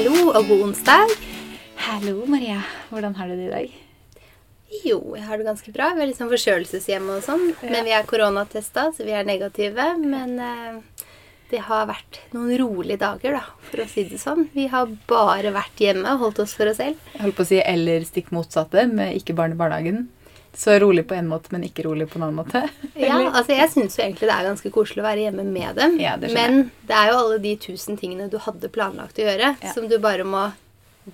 Hallo og god onsdag. Hallo, Maria. Hvordan har du det i dag? Jo, jeg har det ganske bra. Vi er litt sånn forkjølelseshjemme og sånn. Men vi er koronatesta, så vi er negative. Men eh, det har vært noen rolige dager, da, for å si det sånn. Vi har bare vært hjemme og holdt oss for oss selv. Jeg holdt på å si eller stikk motsatte, med ikke barn i barnehagen. Så rolig på en måte, men ikke rolig på en annen måte. Ja, altså Jeg syns jo egentlig det er ganske koselig å være hjemme med dem. Ja, det men det er jo alle de tusen tingene du hadde planlagt å gjøre, Ja. som du bare må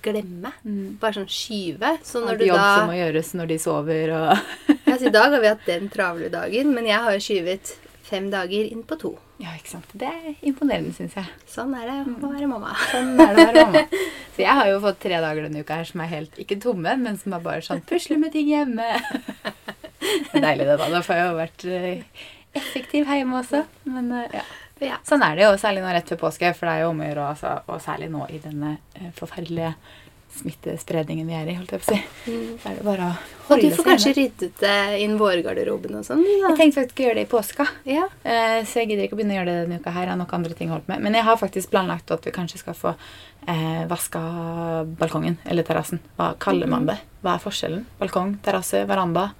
glemme. Mm. Bare sånn skyve. Så når du jobb da som må gjøres når de sover og Ja, så I dag har vi hatt den travle dagen, men jeg har jo skyvet fem dager inn på to. Ja, ikke sant. Det er imponerende, syns jeg. Sånn er det å være mamma. Sånn er det å være mamma. Så jeg har jo fått tre dager denne uka her som er helt ikke tomme, men som er bare sånn pusle med ting hjemme. Det er deilig, det, da. Da får jeg jo vært eh, effektiv hjemme også. Men eh, ja. Sånn er det jo, særlig nå rett før påske, for det er jo om å gjøre, altså, og særlig nå i denne eh, forferdelige smittespredningen vi er i, holdt jeg på å si. Så er det bare å Og holde du seg får kanskje ryddet det inn vårgarderoben og sånn. du. Jeg tenkte faktisk å gjøre det i påska, Ja. eh, så jeg gidder ikke å begynne å gjøre det denne uka her. Jeg har nok andre ting holdt med. Men jeg har faktisk planlagt at vi kanskje skal få eh, vaska balkongen, eller terrassen. Hva kaller man det? Hva er forskjellen? Balkong, terrasse, veranda,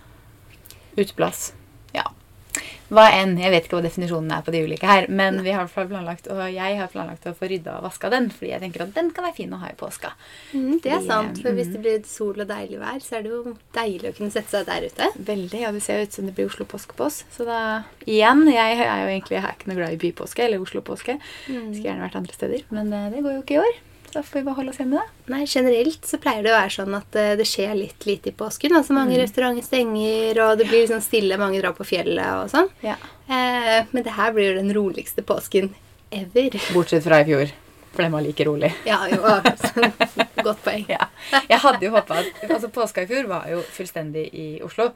uteplass. Hva enn. Jeg vet ikke hva definisjonen er på de ulike her. Men vi har planlagt, og jeg har planlagt å få rydda og vaska den, fordi jeg tenker at den kan være fin å ha i påska. Mm, det er Fordi, sant, for hvis mm. det blir sol og deilig vær, så er det jo deilig å kunne sette seg der ute. Veldig, ja, Det ser ut som det blir Oslo påske på oss. Så da igjen, jeg er jo egentlig jeg er ikke noe glad i bypåske eller Oslo-påske. Skulle gjerne vært andre steder, men eh, det går jo ikke i år. Så da får vi bare holde oss hjemme, da. Nei, Generelt så pleier det å være sånn at eh, det skjer litt lite i påsken. Altså Mange restauranter stenger, og det blir liksom stille, mange drar på fjellet og sånn. Ja. Eh, men det her blir jo den roligste påsken ever. Bortsett fra i fjor, for den var like rolig. Ja, jo, godt poeng. Ja. Jeg hadde jo håpa at altså Påska i fjor var jo fullstendig i Oslo.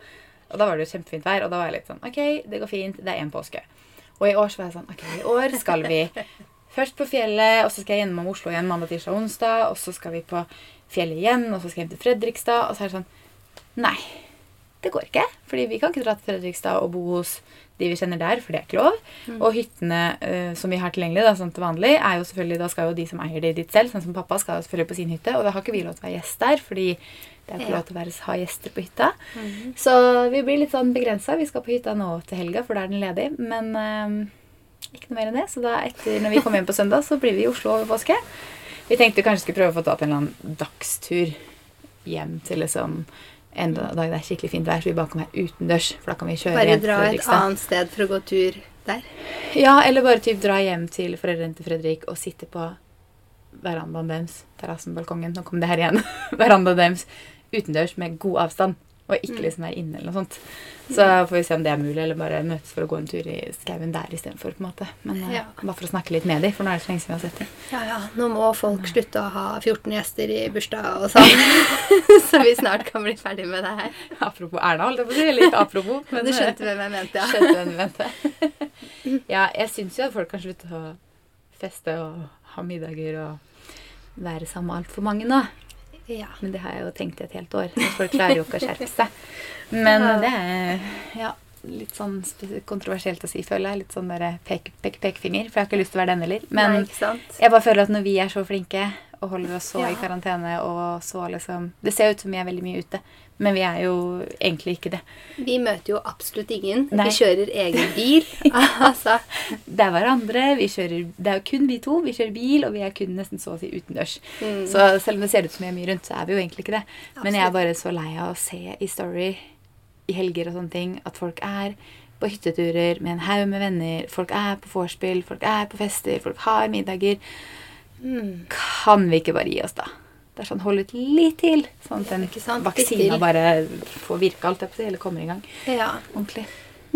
Og da var det jo kjempefint vær, og da var jeg litt sånn OK, det går fint, det er én påske. Og i år så var jeg sånn OK, i år skal vi først på fjellet, og så skal jeg gjennom Oslo igjen mandag, tirsdag, onsdag, og så skal vi på fjellet igjen, og så skal jeg hjem til Fredrikstad, og så er det sånn Nei, det går ikke. Fordi vi kan ikke dra til Fredrikstad og bo hos de vi kjenner der, for det er ikke lov. Og hyttene uh, som vi har tilgjengelig da, sånn til vanlig, er jo selvfølgelig, da skal jo de som eier det dit selv, sånn som pappa, skal jo selvfølgelig på sin hytte. Og da har ikke vi lov til å være gjest der, fordi det er ikke Ja. lov til å være, ha gjester på hytta. Så vi blir litt sånn begrensa. Vi skal på hytta nå til helga, for da er den ledig. Men eh, ikke noe mer enn det. Så da etter, når vi kommer hjem på søndag, så blir vi i Oslo over påske. Vi tenkte kanskje skulle prøve å få tatt en eller annen dagstur hjem til liksom en dag det er skikkelig fint vær, så vi bare kan være utendørs. For da kan vi kjøre Bare dra et annet sted for å gå tur der. Ja, eller bare typ dra hjem til foreldrene til Fredrik og sitte på verandaen deres, terrassen, balkongen, nå kom det her igjen, verandaen deres, utendørs med god avstand, og ikke liksom være inne eller noe sånt. Så får vi se om det er mulig, eller bare møtes for å gå en tur i skauen der istedenfor. Men eh, Ja. bare for å snakke litt med dem, for nå er det så lenge siden vi har sett dem. Ja, ja, nå må folk slutte å ha 14 gjester i bursdag og sånn. så vi snart kan bli ferdig med det her. Apropos Erna, holdt jeg på å si, eller ikke apropos, Men du skjønte hvem jeg mente, ja. Skjønte hvem jeg mente. ja, jeg syns jo at folk kan slutte å feste og ha middager og være sammen med altfor mange nå. Ja. Men det har jeg jo tenkt i et helt år. Folk klarer jo ikke å skjerpe seg. Men det er ja, litt sånn kontroversielt å si, føler jeg. Litt sånn der pek, pek, pekefinger. For jeg har ikke lyst til å være den heller. Men Nei, jeg bare føler at når vi er så flinke og holder oss så Ja. i karantene og så liksom Det ser ut som vi er veldig mye ute, men vi er jo egentlig ikke det. Vi møter jo absolutt ingen. Nei. Vi kjører egen bil. altså, Det er hverandre. Vi kjører, det er jo kun vi to. Vi kjører bil, og vi er kun nesten så å si utendørs. mm. Så selv om det ser ut som vi er mye rundt, så er vi jo egentlig ikke det. Men jeg er bare så lei av å se i Story i helger og sånne ting at folk er på hytteturer med en haug med venner. Folk er på vorspiel, folk er på fester, folk har middager. mm. Kan vi ikke bare gi oss, da? Det er sånn, Hold ut litt til, sånn at den vaksina bare får virke, alt på eller kommer i gang ja. ordentlig.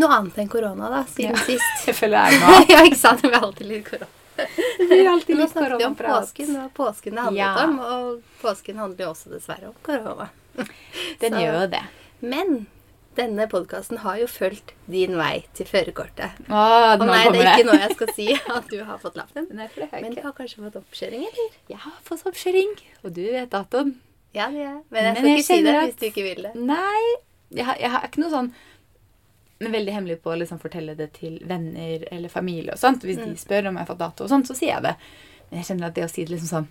Noe annet enn korona, da, siden Ja. sist. Jeg føler det er noe ja, ikke sant? Vi har alltid litt korona. Det blir alltid litt korona. Nå snakket vi om påsken. og påsken det handlet Ja. om, og påsken handler jo også dessverre om korona. Den Så- gjør jo det. Men denne podkasten har jo fulgt din vei til førerkortet. Å, nei, det er ikke noe jeg skal si at du har fått lappen. Nei, for det har jeg Men du har kanskje fått oppkjøring, eller? Jeg har fått oppkjøring, og du vet datoen. Ja, det er Men jeg Men skal jeg ikke si det at- hvis du ikke vil det. Nei, jeg, har, jeg har ikke noe sånn men veldig hemmelig på å liksom fortelle det til venner eller familie og sånt. Hvis Mm. de spør om jeg har fått dato og sånt, så sier jeg det. Men jeg kjenner at det å si det liksom sånn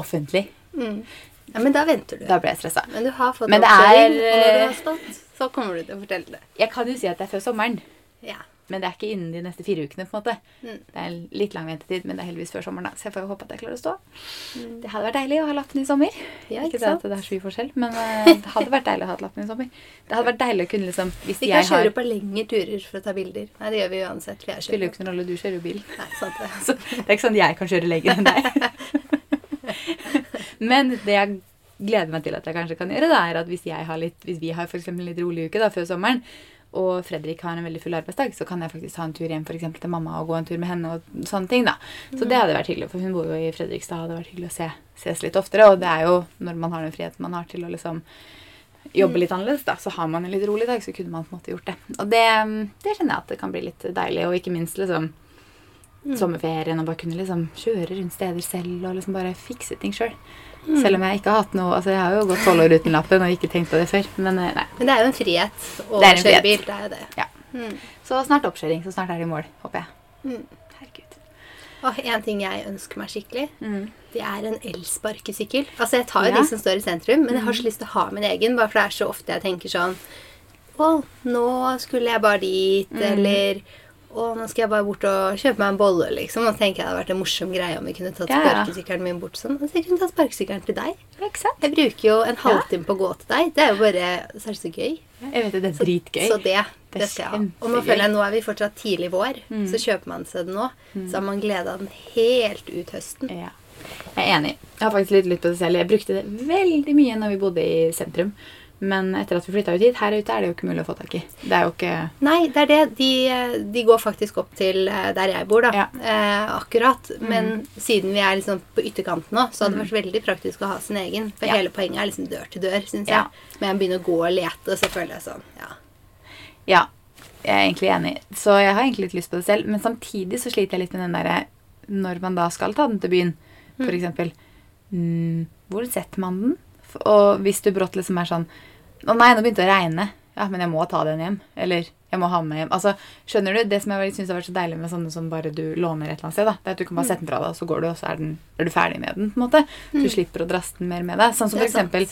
offentlig. Mm. Ja, men da venter du. Da ble jeg stressa. Men du har fått Men det oppkjøring, er, og når du har stått, så kommer du til å fortelle det. Jeg kan jo si at det er før sommeren, Ja. men det er ikke innen de neste fire ukene. på en måte. Mm. Det er litt lang ventetid, men det er heldigvis før sommeren, da. så jeg får håpe at jeg klarer å stå. Mm. Det hadde vært deilig å ha lappen i sommer. Ja, ikke ikke sant? det er så mye forskjell, men eh, det hadde vært deilig å ha lappen i sommer. Det hadde vært deilig å kunne liksom Hvis Vi kan kjøre har på lengre turer for å ta bilder. Nei, det gjør vi uansett. Vi jeg Spiller jo ikke noen rolle, du kjører jo bil. Nei, sant det. Så det er ikke sånn jeg kan kjøre lenger enn deg. Men det jeg gleder meg til at jeg kanskje kan gjøre, da, er at hvis, jeg har litt, hvis vi har for en litt rolig uke da, før sommeren, og Fredrik har en veldig full arbeidsdag, så kan jeg faktisk ha en tur hjem for eksempel, til mamma og gå en tur med henne. og sånne ting da. Så det hadde vært hyggelig, for hun bor jo i Fredrikstad. og Det hadde vært hyggelig å se, ses litt oftere. Og det er jo når man har den friheten man har til å liksom jobbe litt annerledes, da, så har man en litt rolig dag, så kunne man på en måte gjort det. Og det, det kjenner jeg at det kan bli litt deilig, og ikke minst liksom sommerferien og bare kunne liksom kjøre rundt steder selv og liksom bare fikse ting sjøl. Selv om jeg ikke har hatt noe Altså, jeg har jo gått tolv år uten lappen og ikke tenkt på det før. Men eh, nei. Men det er jo en frihet å en kjøre bil. Det er jo det. Ja. Mm. Så snart oppkjøring. Så snart er det i mål, håper jeg. Mm. Herregud. Og en ting jeg ønsker meg skikkelig, Mm. det er en elsparkesykkel. Altså, jeg tar jo Ja. Mm. de som står i sentrum, men jeg har så lyst til å ha min egen, bare for det er så ofte jeg tenker sånn Å, nå skulle jeg bare dit, Mm. eller å, nå skal jeg bare bort og kjøpe meg en bolle, liksom. Og tenker jeg det hadde vært en morsom greie om vi kunne tatt Ja, ja. sparkesykkelen min bort sånn. Altså, jeg kunne tatt sparkesykkelen til deg. Exakt. Jeg bruker jo en halvtime på å gå til deg. Det er jo bare Så er det så gøy. Jeg vet det, det er dritgøy. Så det, Det er det skal jeg ha. Og nå. Mm. føler jeg nå er vi fortsatt tidlig vår, så kjøper man seg det nå. Så har man gleda den helt ut høsten. Ja. Jeg er enig. Jeg har faktisk litt lytt på det selv. Jeg brukte det veldig mye når vi bodde i sentrum. Men etter at vi flytta ut hit, her ute er det jo ikke mulig å få tak i. Det er jo ikke Nei, det er det. De, de går faktisk opp til eh, der jeg bor, da. Ja. Mm. Eh, akkurat. Men siden vi er liksom på ytterkanten nå, så hadde det vært veldig praktisk å ha sin egen. For Ja. hele poenget er liksom dør til dør, syns Ja. jeg. Men jeg begynner å gå og lete, så føler jeg sånn, ja. Ja, jeg er egentlig enig. Så jeg har egentlig litt lyst på det selv. Men samtidig så sliter jeg litt med den derre Når man da skal ta den til byen, for eksempel mm, Hvor setter man den? Og hvis du brått liksom er sånn Å nei, nå begynte det å regne. Ja, men jeg må ta den hjem. Eller jeg må ha med hjem. Altså, skjønner du? Det som jeg syns har vært så deilig med sånne som bare du låner et eller annet sted, da, det er at du kan bare sette den fra deg, og så går du, og så er, den, er du ferdig med den. på en måte. Du slipper å drasse den mer med deg. Sånn som for eksempel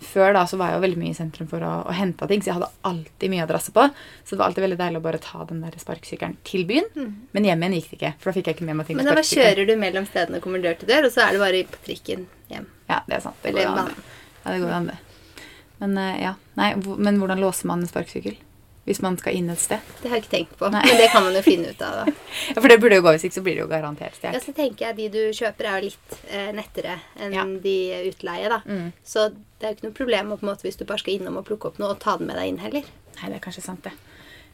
før da så var jeg jo veldig mye i sentrum for å, å hente ting, så jeg hadde alltid mye å drasse på. Så det var alltid veldig deilig å bare ta den der sparkesykkelen til byen. Men hjem igjen gikk det ikke, for da fikk jeg ikke med meg ting Men da kjører du mellom stedene og kommer dør til dør, og så er det bare på trikken hjem. Ja, det er sant. Det går an. det. Ja, det går an, det. Men eh, ja, nei, men hvordan låser man en sparkesykkel? Hvis man skal inn et sted? Det har jeg ikke tenkt på, Nei. men det kan man jo finne ut av. da. Ja, For det burde jo gå, hvis ikke så blir det jo garantert Ja, så tenker jeg De du kjøper, er jo litt eh, nettere enn Ja. de utleie. da. Mm. Så det er jo ikke noe problem på en måte, hvis du bare skal innom og plukke opp noe og ta den med deg inn heller. Nei, det er kanskje sant, det.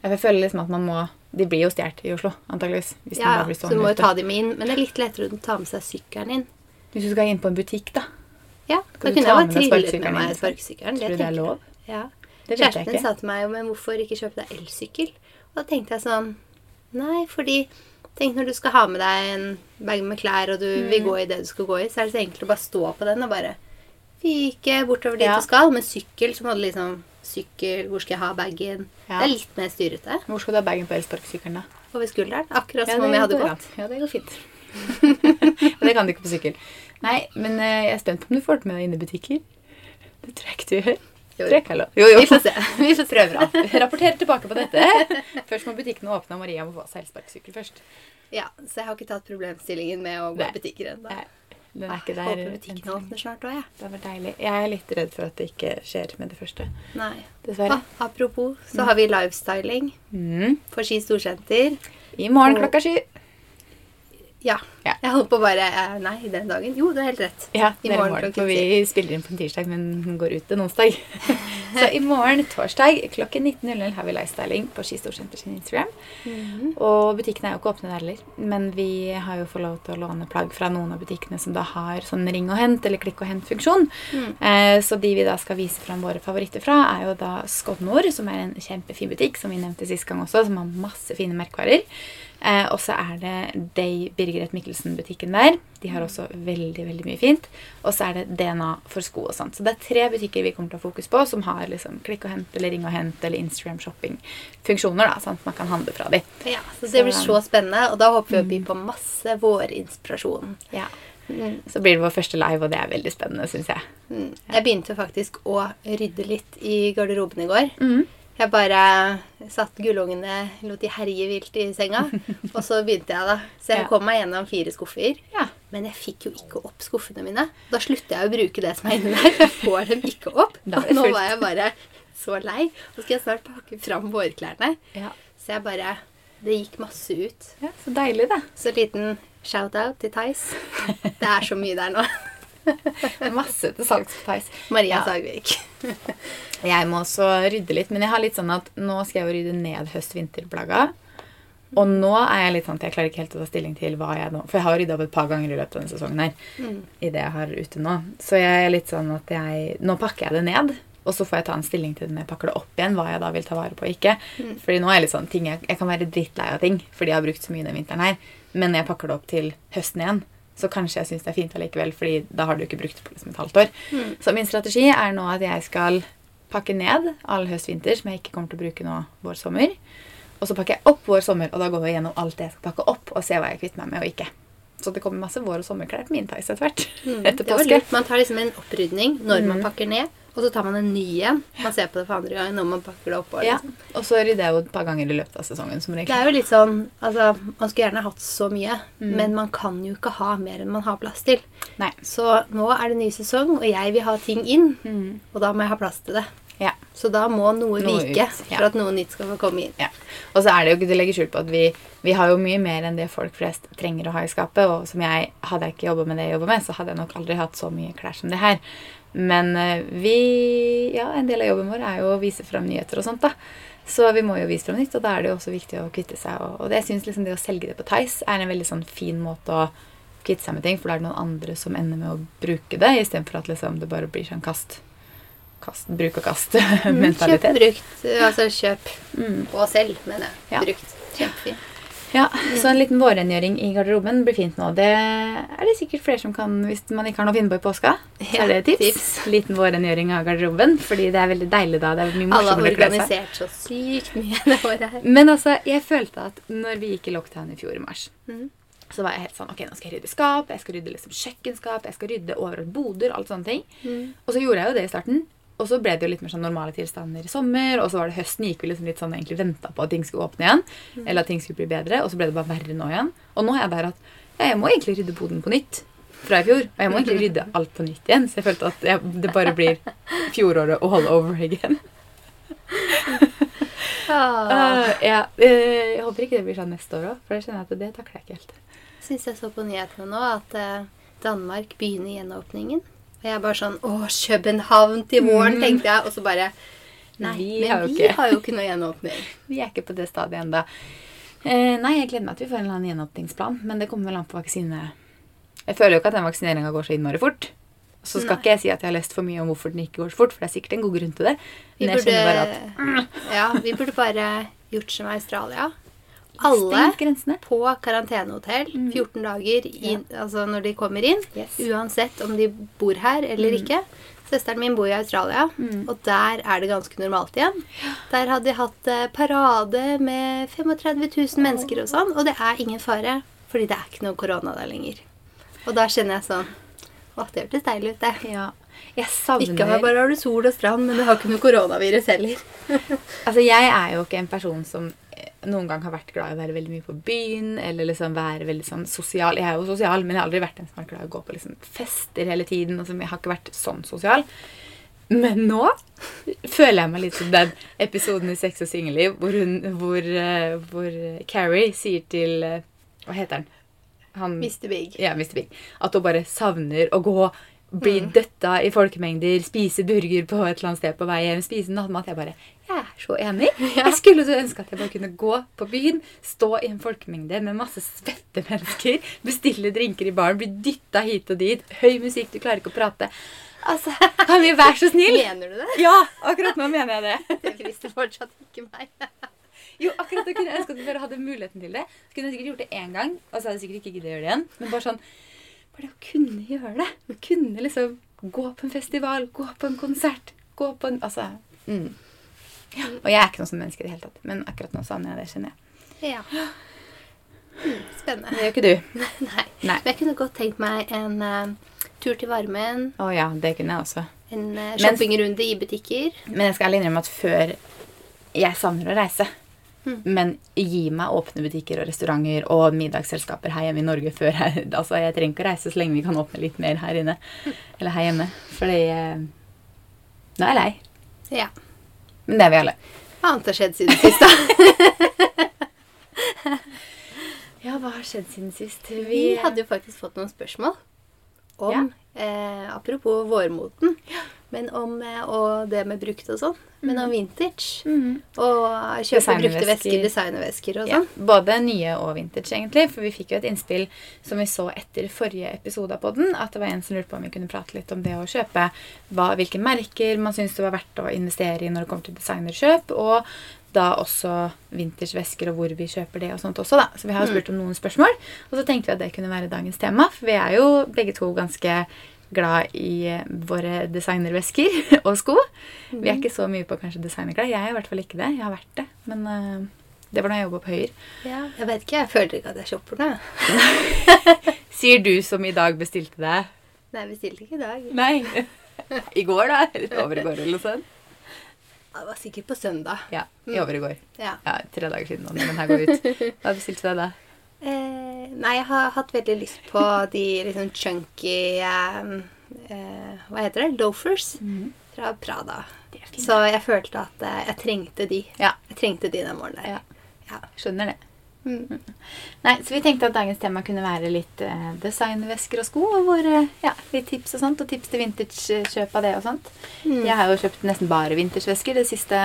Jeg føler liksom at man må De blir jo stjålet i Oslo, antageligvis. Hvis Ja, Så du må jo ta dem inn. Men det er litt lettere å ta med seg sykkelen inn. Hvis du skal inn på en butikk, da. Ja, Da kunne jeg vært bare trillet med meg sparkesykkelen. Tror du det er lov? Ja. Det vet jeg Kjæresten min sa til meg jo, men hvorfor ikke kjøpe deg elsykkel? Og da tenkte jeg sånn Nei, fordi Tenk når du skal ha med deg en bag med klær, og du Mm. vil gå i det du skal gå i, så er det så enkelt å bare stå på den og bare fyke bortover dit Ja. du skal. Med sykkel så må du liksom Sykkel, hvor skal jeg ha bagen? Ja. Det er litt mer styrete. Hvor skal du ha bagen på elsparkesykkelen, da? Over skulderen. Akkurat Ja, som om jeg hadde gått. Ja, det går fint. Det kan du ikke på sykkel. Nei, men eh, jeg er spent på om du får det med deg inn i butikker. Det tror jeg ikke du gjør. Jo. Jeg. Jo, jo. Vi får se. Vi får prøve. Rapporter tilbake på dette. Først må butikkene åpne, og Maria må få seg elsparkesykkel først. Ja, så jeg har ikke tatt problemstillingen med å gå Nei. i butikker ennå. Den er ikke Jeg der. håper butikkene åpner snart òg, jeg. Det hadde vært deilig. Jeg er litt redd for at det ikke skjer med det første. Nei. Dessverre. Ha, apropos, så har vi livestyling Mm. for Ski Storsenter. I morgen klokka sju. Ja. Ja. Jeg holdt på bare eh, Nei, den dagen. Jo, du har helt rett. Ja, I morgen morgen, klokken for vi spiller inn på en tirsdag, men den går ut en onsdag. Så i morgen, torsdag, klokken 19.00 har vi lifestyling på Ski Storsenter sin Instagram. Mhm. Og butikkene er jo ikke åpne der heller, men vi har jo fått lov til å låne plagg fra noen av butikkene som da har sånn ring og hent eller klikk og hent-funksjon. Mm. Eh, så de vi da skal vise fram våre favoritter fra, er jo da Skodnor, som er en kjempefin butikk, som vi nevnte sist gang også, som har masse fine merkevarer. Eh, og så er det Day Birgeret Mikkelsen-butikken der. De har også veldig veldig mye fint. Og så er det DNA for sko og sånt. Så det er tre butikker vi kommer til å ha fokus på, som har liksom klikk og hent eller ring og hent eller Instagram shopping-funksjoner. da, sånn at man kan handle fra de. Ja, så det blir Så- spennende, og da håper vi å by på masse vårinspirasjon. Ja. Mm. Så blir det vår første live, og det er veldig spennende, syns jeg. Mm. Jeg begynte faktisk å rydde litt i garderoben i går. Mm. Jeg bare satt gullungene, lot de herje vilt i senga. Og så begynte jeg, da. Så jeg Ja. kom meg gjennom fire skuffer. Ja. Men jeg fikk jo ikke opp skuffene mine. Da slutter jeg å bruke det som er inni der. Jeg får dem ikke opp. Og nå var jeg bare så lei. Nå skal jeg snart pakke fram vårklærne. Ja. Så jeg bare Det gikk masse ut. ja, Så deilig, da. Så liten shout-out til Theis. Det er så mye der nå. Masse til salgs på Theis. Maria Ja. Sagvik. Jeg må også rydde litt, men jeg har litt sånn at nå skal jeg jo rydde ned høst-vinterplagga. Og nå er jeg litt sånn at jeg klarer ikke helt å ta stilling til hva jeg nå For jeg har rydda opp et par ganger i løpet av denne sesongen her. Mm. I det jeg har ute nå. Så jeg er litt sånn at jeg Nå pakker jeg det ned. Og så får jeg ta en stilling til det når jeg pakker det opp igjen, hva jeg da vil ta vare på og ikke. Mm. Fordi nå er jeg litt sånn ting jeg, jeg kan være drittlei av ting fordi jeg har brukt så mye den vinteren her. Men når jeg pakker det opp til høsten igjen, så kanskje jeg syns det er fint allikevel, fordi da har du ikke brukt det på liksom et halvt år. Mm. Så min strategi er nå at jeg skal pakke ned all høst-vinter som jeg ikke kommer til å bruke nå vår-sommer. Og så pakker jeg opp vår-sommer, og da går vi gjennom alt det jeg skal pakke opp, og ser hva jeg kvitter meg med og ikke. Så det kommer masse vår- og sommerklær på min Theis etter hvert. Mm. Etter påske. Man tar liksom en opprydning når man Mm. pakker ned, og så tar man en ny en. Man ser på det for andre gang når man pakker det opp. Og Ja. liksom. Og så rydder jeg jo et par ganger i løpet av sesongen. som Det er jo litt sånn Altså, man skulle gjerne hatt så mye, Mm. men man kan jo ikke ha mer enn man har plass til. Nei. Så nå er det ny sesong, og jeg vil ha ting inn, Mm. og da må jeg ha plass til det. Ja. Så da må noe, Noe vike ut, ja. for at noe nytt skal få komme inn. Ja. Og så er det jo ikke til å legge skjul på at vi, vi har jo mye mer enn det folk flest trenger å ha i skapet. Og som jeg, hadde jeg ikke jobba med det jeg jobber med, så hadde jeg nok aldri hatt så mye klær som det her. Men eh, vi Ja, en del av jobben vår er jo å vise fram nyheter og sånt, da. Så vi må jo vise fram nytt, og da er det jo også viktig å kvitte seg. Og, og det, jeg synes liksom det å selge det på Theis er en veldig sånn fin måte å kvitte seg med ting, for da er det noen andre som ender med å bruke det, istedenfor at liksom det bare blir sånn kast, kast bruk og Mm, Kjøp kast-mentalitet. brukt. Altså kjøp Mm. og selv, mener jeg. Ja. Brukt. Kjempefint. Ja, så en liten vårrengjøring i garderoben blir fint nå. Det er det sikkert flere som kan hvis man ikke har noe å finne på i påska. Så er det et tips. tips. Liten vårrengjøring av garderoben, fordi det er veldig deilig da. Det er mye Alle har organisert så sykt mye det året her. Men altså, jeg følte at når vi gikk i lockdown i fjor i mars, mm. så var jeg helt sånn Ok, nå skal jeg rydde skap, jeg skal rydde liksom kjøkkenskap, jeg skal rydde overalt boder, alt sånne ting. Mm. Og så gjorde jeg jo det i starten. Og så ble det jo litt mer sånn normale tilstander i sommer. Og så var det høsten gikk vi liksom litt sånn egentlig venta på at ting skulle åpne igjen. Eller at ting skulle bli bedre. Og så ble det bare verre nå igjen. Og nå er jeg der at ja, jeg må egentlig rydde boden på nytt fra i fjor. Og jeg må egentlig rydde alt på nytt igjen. Så jeg følte at jeg, det bare blir fjoråret all over again. Uh, ja, eh, jeg håper ikke det blir sånn neste år òg, for det kjenner jeg at det takler jeg ikke helt. Syns jeg så på nyhetene nå at eh, Danmark begynner gjenåpningen. Jeg bare sånn Å, København til våren, Mm. tenkte jeg. Og så bare Nei, Vi men har vi ikke- har jo ikke noe gjenåpning. Vi er ikke på det stadiet ennå. Eh, nei, jeg gleder meg til vi får en eller annen gjenåpningsplan, men det kommer vel an på vaksine... Jeg føler jo ikke at den vaksineringa går så innmari fort. Så skal Nei. ikke jeg si at jeg har lest for mye om hvorfor den ikke går så fort, for det er sikkert en god grunn til det. Vi burde, jeg kjenner bare at ja, vi burde bare gjort som Australia. Alle på karantenehotell 14 dager i, altså når de kommer inn. Yes. Uansett om de bor her eller ikke. Søsteren min bor i Australia, Mm. og der er det ganske normalt igjen. Der hadde de hatt eh, parade med 35 000 mennesker og sånn, og det er ingen fare, fordi det er ikke noe korona der lenger. Og da kjenner jeg sånn Å, det hørtes deilig ut, det. Ja. Jeg savner Ikke har bare har du sol og strand, men du har ikke noe koronavirus heller. Altså, jeg er jo ikke en person som noen gang har vært glad i å være veldig mye på byen, eller liksom være veldig sånn sosial. Jeg er jo sosial, men jeg har aldri vært en som har vært glad i å gå på liksom fester hele tiden. som Jeg har ikke vært sånn sosial. Men nå føler jeg meg litt som den episoden i Sex og singelliv hvor, hun, hvor, eh, hvor Carrie sier til eh, Hva heter han? han Mr. Big. ja, Mr. Big. At hun bare savner å gå, bli døtta i folkemengder, spise burger på et eller annet sted på vei hjem, spise nattmat. Jeg bare Jeg er så enig. Jeg skulle så ønske at jeg bare kunne gå på byen, stå i en folkemengde med masse svette mennesker, bestille drinker i baren, bli dytta hit og dit, høy musikk, du klarer ikke å prate. Altså, kan vi være så snill? Mener du det? Ja, akkurat nå mener jeg det. Det frister fortsatt ikke meg. Jo, akkurat da kunne jeg ønske at vi bare hadde muligheten til det. Så kunne jeg sikkert gjort det én gang, og så hadde jeg sikkert ikke giddet å gjøre det igjen. Men bare sånn Bare det å kunne gjøre det. Å kunne liksom gå på en festival, gå på en konsert, gå på en Altså. Mm. Ja. Og jeg er ikke noe sånt menneske i det hele tatt, men akkurat nå savner jeg det, kjenner jeg. Ja. Spennende. Det gjør ikke du. Nei. Nei. Men jeg kunne godt tenkt meg en uh, tur til varmen. Å ja, det kunne jeg også. En uh, Men- shoppingrunde i butikker. Men jeg skal innrømme at før Jeg savner å reise. Mm. Men gi meg åpne butikker og restauranter og middagsselskaper her hjemme i Norge før jeg Altså, jeg trenger ikke å reise så lenge vi kan åpne litt mer her inne. Eller her hjemme. Fordi eh, Nå er jeg lei. Ja. Men det er vi alle. Hva annet har skjedd siden sist, da? Ja, hva har skjedd siden sist? Vi hadde jo faktisk fått noen spørsmål om eh, Apropos vårmoten. Men om eh, og det med brukt og sånn. Men om vintage. Mhm. Og kjøpe brukte vesker, designervesker og Ja, sånn. både nye og vintage, egentlig. For vi fikk jo et innspill som vi så etter forrige episode av podden, at det var en som lurte på om vi kunne prate litt om det å kjøpe hva, hvilke merker man syns det var verdt å investere i når det kommer til designerkjøp, og da også vintage-vesker og hvor vi kjøper det og sånt også, da. Så vi har jo spurt om noen spørsmål, og så tenkte vi at det kunne være dagens tema, for vi er jo begge to ganske glad i eh, våre designervesker og sko. Vi er ikke så mye på kanskje designerklær. Jeg er i hvert fall ikke det. Jeg har vært det. Men uh, det var da jeg jobba på Høyer. Ja, jeg vet ikke, jeg føler ikke at jeg shopper nå. Sier du som i dag bestilte deg? Nei, jeg bestilte ikke i dag. Nei. I går, da? Eller over i går, eller noe sånt? Det var sikkert på søndag. Ja, i over i går. Ja. Ja, Tre dager siden nå, når den her går ut. Hva bestilte du deg da? Eh, nei, jeg har hatt veldig lyst på de liksom chunky eh, eh, Hva heter det? Loafers fra Prada. Så jeg følte at eh, jeg trengte de. Ja. Jeg trengte de den morgenen der. Ja. Ja. Skjønner det. Mm. Nei, så Vi tenkte at dagens tema kunne være litt eh, designvesker og sko. Og hvor, eh, ja, litt tips og sånt, og tips til vintage-kjøp av det og sånt. Mm. Jeg har jo kjøpt nesten bare vintagevesker de siste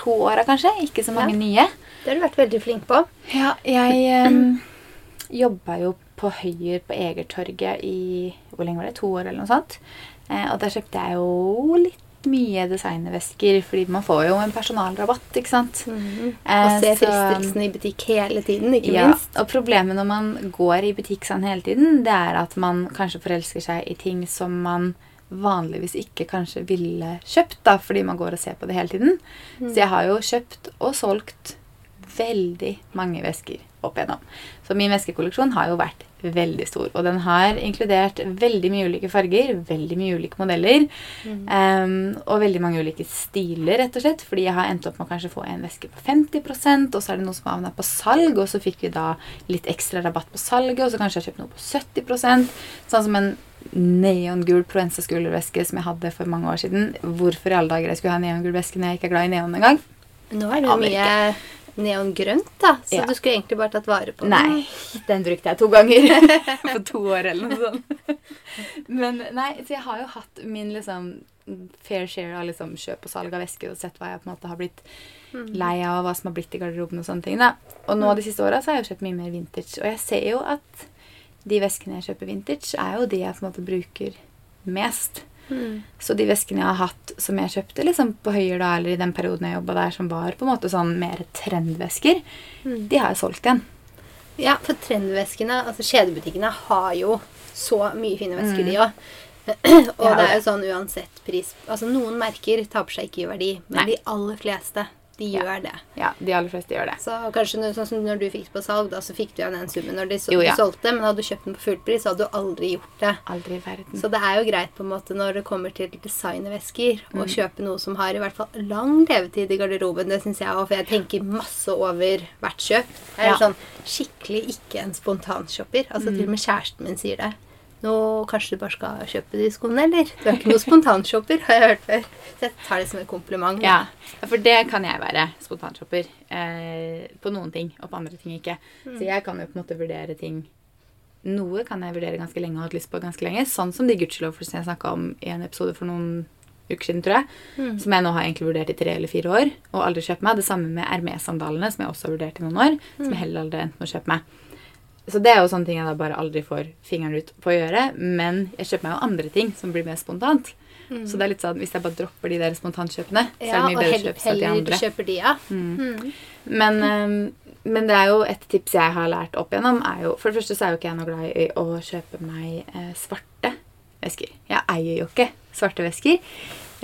to åra, kanskje. Ikke så mange nye. Det har du vært veldig flink på. Ja, jeg um, jobba jo på Høyer på Egertorget i hvor lenge var det? To år eller noe sånt. Eh, og der kjøpte jeg jo litt mye designervesker, fordi man får jo en personalrabatt, ikke sant. Og Eh, se så- fristelsen i butikk hele tiden, ikke ja, minst. og problemet når man går i butikk sånn hele tiden, det er at man kanskje forelsker seg i ting som man vanligvis ikke kanskje ville kjøpt, da, fordi man går og ser på det hele tiden. Så jeg har jo kjøpt og solgt veldig mange vesker opp igjennom. Så min veskekolleksjon har jo vært veldig stor. Og den har inkludert veldig mye ulike farger, veldig mye ulike modeller. em, og veldig mange ulike stiler, rett og slett. Fordi jeg har endt opp med å kanskje få en veske på 50 og så er det noe som havna på salg, og så fikk vi da litt ekstra rabatt på salget, og så kanskje jeg har kjøpt noe på 70% Sånn som en neongul Proenza skulderveske som jeg hadde for mange år siden. Hvorfor i alle dager jeg skulle ha neongul veske når jeg ikke er glad i neon engang? Nå er det mye neongrønt, da. Så Ja. du skulle egentlig bare tatt vare på den. Nei, den brukte jeg to ganger på to år eller noe sånt. Men nei, så jeg har jo hatt min liksom fair share av liksom kjøp og salg av vesker og sett hva jeg på en måte har blitt lei av, og hva som har blitt i garderoben og sånne ting. da. Og nå de siste åra har jeg jo kjøpt mye mer vintage. Og jeg ser jo at de veskene jeg kjøper vintage, er jo de jeg på en måte bruker mest. Mm. Så de veskene jeg har hatt som jeg kjøpte liksom på Høyer da, eller i den perioden jeg jobba der, som var på en måte sånn mer trendvesker, de har jeg solgt igjen. Ja, for trendveskene, altså kjedebutikkene, har jo så mye fine vesker, de òg. og Ja, det er jo sånn uansett pris Altså Noen merker taper seg ikke i verdi, men Nei. de aller fleste, de Ja. gjør det. Ja, de aller fleste gjør det. Så kanskje når, sånn som når du fikk det på salg, da, så fikk du igjen den summen når de så, Jo, ja. solgte, men hadde du kjøpt den på fullpris, så hadde du aldri gjort det. Aldri i verden. Så det er jo greit på en måte når det kommer til designervesker Mm. å kjøpe noe som har i hvert fall lang levetid i garderoben. Det syns jeg òg, for jeg tenker masse over hvert kjøp. Jeg er Ja. sånn skikkelig ikke en spontanshopper. Altså Mm. til og med kjæresten min sier det. Nå kanskje du bare skal kjøpe de skoene, eller? Du er ikke noen spontanshopper, har jeg hørt før. Så jeg tar det som en kompliment. Ja, for det kan jeg være. Spontanshopper. Eh, på noen ting, og på andre ting ikke. Så jeg kan jo på en måte vurdere ting Noe kan jeg vurdere ganske lenge og har hatt lyst på ganske lenge. Sånn som de Gucci-loafersene jeg snakka om i en episode for noen uker siden, tror jeg. Mm. Som jeg nå har egentlig vurdert i tre eller fire år og aldri kjøpt meg. Det samme med Hermé-sandalene, som jeg også har vurdert i noen år. Som jeg heller aldri har endt med å kjøpe meg. Så det er jo sånne ting jeg da bare aldri får fingeren ut på å gjøre. Men jeg kjøper meg jo andre ting som blir mer spontant. Så det er litt sånn, hvis jeg bare dropper de der spontankjøpene, så er det mye bedre å kjøpe seg de andre. kjøper de, ja. Mm. Men, um, men det er jo et tips jeg har lært opp igjennom. er jo, For det første så er jo ikke jeg noe glad i å kjøpe meg eh, svarte vesker. Jeg eier jo ikke svarte vesker.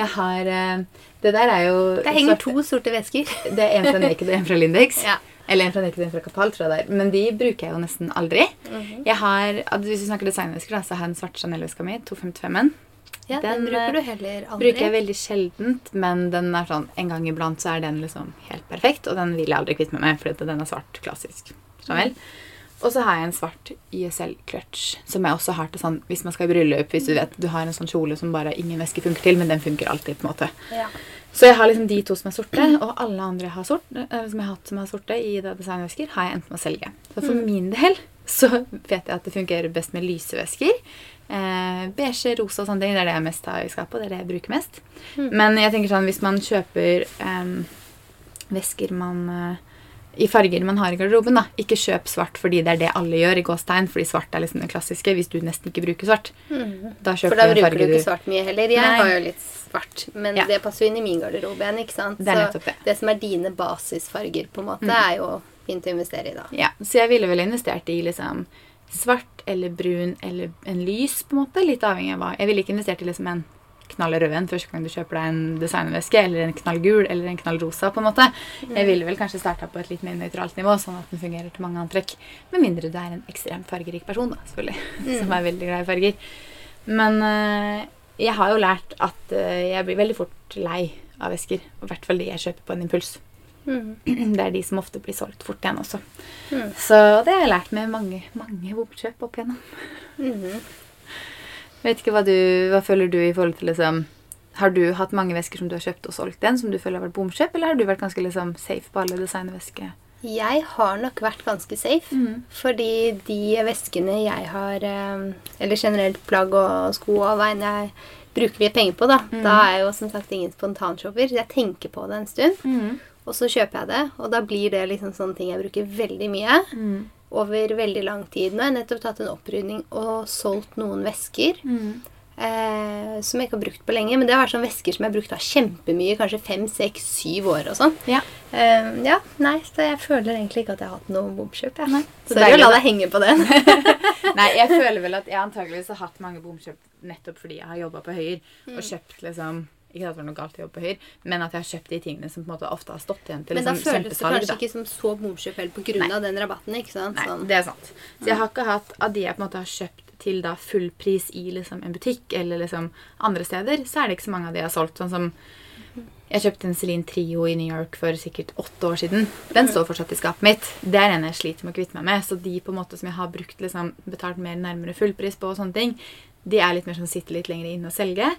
Jeg har eh, Det der er jo Det henger svarte- to sorte vesker. Det er en fra Naked og en fra Lindex. Ja. Eller en fra Naked en fra Kapal, tror jeg det er. Men de bruker jeg jo nesten aldri. Mhm. Jeg har, Hvis vi snakker designvesker, så har jeg den svarte Chanel-veska mi, 255-en. Ja, den, Den, bruker eh, du heller aldri. Bruker jeg veldig sjeldent, men den er sånn, en gang iblant så er den liksom helt perfekt, og den vil jeg aldri kvitte meg med, fordi den er svart, klassisk Sånn Chanel. Og så har jeg en svart ISL-clutch som jeg også har til sånn hvis man skal i bryllup. Hvis du vet du har en sånn kjole som bare ingen veske funker til, men den funker alltid. på en måte. Ja. Så jeg har liksom de to som er sorte, og alle andre har sort, eh, som jeg har hatt som er sorte i designvesker, har jeg endt med å selge. Så for min del så vet jeg at det fungerer best med lyse vesker. Eh, beige, rosa og sånne ting. Det er det jeg mest har i skapet, og det er det jeg bruker mest. Men jeg tenker sånn, hvis man kjøper eh, vesker man eh, i farger man har i garderoben, da. Ikke kjøp svart fordi det er det alle gjør i gåstegn, fordi svart er liksom det klassiske hvis du nesten ikke bruker svart. Da For kjøper da du en bruker du ikke svart mye heller. Jeg Nei. har jo litt svart, men Ja. det passer jo inn i min garderobe igjen, ikke sant? Det er nettopp det. det som er dine basisfarger, på en måte, er jo fint å investere i, da. Ja, så jeg ville vel investert i liksom svart eller brun eller en lys, på en måte. Litt avhengig av hva. Jeg ville ikke investert i liksom en knall rød en første gang du kjøper deg en designveske, eller en knall gul eller en knall rosa, på en måte. Jeg ville vel kanskje starta på et litt mer nøytralt nivå, sånn at den fungerer til mange antrekk. Med mindre du er en ekstremt fargerik person, da, selvfølgelig. Som er veldig glad i farger. Men eh, jeg har jo lært at eh, jeg blir veldig fort lei av vesker. I hvert fall de jeg kjøper på en impuls. Det er de som ofte blir solgt fort igjen også. Så det har jeg lært med mange, mange bokkjøp opp igjennom. Mhm. Vet ikke hva du hva føler du i forhold til liksom Har du hatt mange vesker som du har kjøpt og solgt den, som du føler har vært bomkjøp, eller har du vært ganske liksom safe på alle designvesker? Jeg har nok vært ganske safe. Mm. Fordi de veskene jeg har eh, Eller generelt plagg og sko og veien jeg bruker mye penger på, da. Mm. Da er jeg jo som sagt ingen spontanshopper. Jeg tenker på det en stund, og så kjøper jeg det. Og da blir det liksom sånne ting jeg bruker veldig mye. Over veldig lang tid. Nå har jeg nettopp tatt en opprydning og solgt noen vesker. Eh, som jeg ikke har brukt på lenge. Men det har vært sånne vesker som jeg har brukt av kjempemye. Kanskje fem, seks, syv år og sånn. Ja. Eh, ja, nei, så jeg føler egentlig ikke at jeg har hatt noe bomkjøp. Ja. Så Sorry å la deg henge på den. Nei, jeg føler vel at jeg antageligvis har hatt mange bomkjøp nettopp fordi jeg har jobba på Høyre og kjøpt liksom ikke at det var noe galt å jobbe på Høyre, men at jeg har kjøpt de tingene som på en måte ofte har stått igjen til Men da liksom, føles det kanskje da. ikke som så bomkjøp heller av den rabatten. ikke sant? Nei, Sånn. det er sant. Så jeg har ikke hatt av de jeg på en måte har kjøpt til da full pris i liksom en butikk eller liksom andre steder, så er det ikke så mange av de jeg har solgt. Sånn som jeg kjøpte en Celine Trio i New York for sikkert åtte år siden. Den står fortsatt i skapet mitt. Det er en jeg sliter med å kvitte meg med. Så de på en måte som jeg har brukt liksom, betalt mer nærmere fullpris på, og sånne ting, de er litt mer sånn sitter litt lenger inne og selger.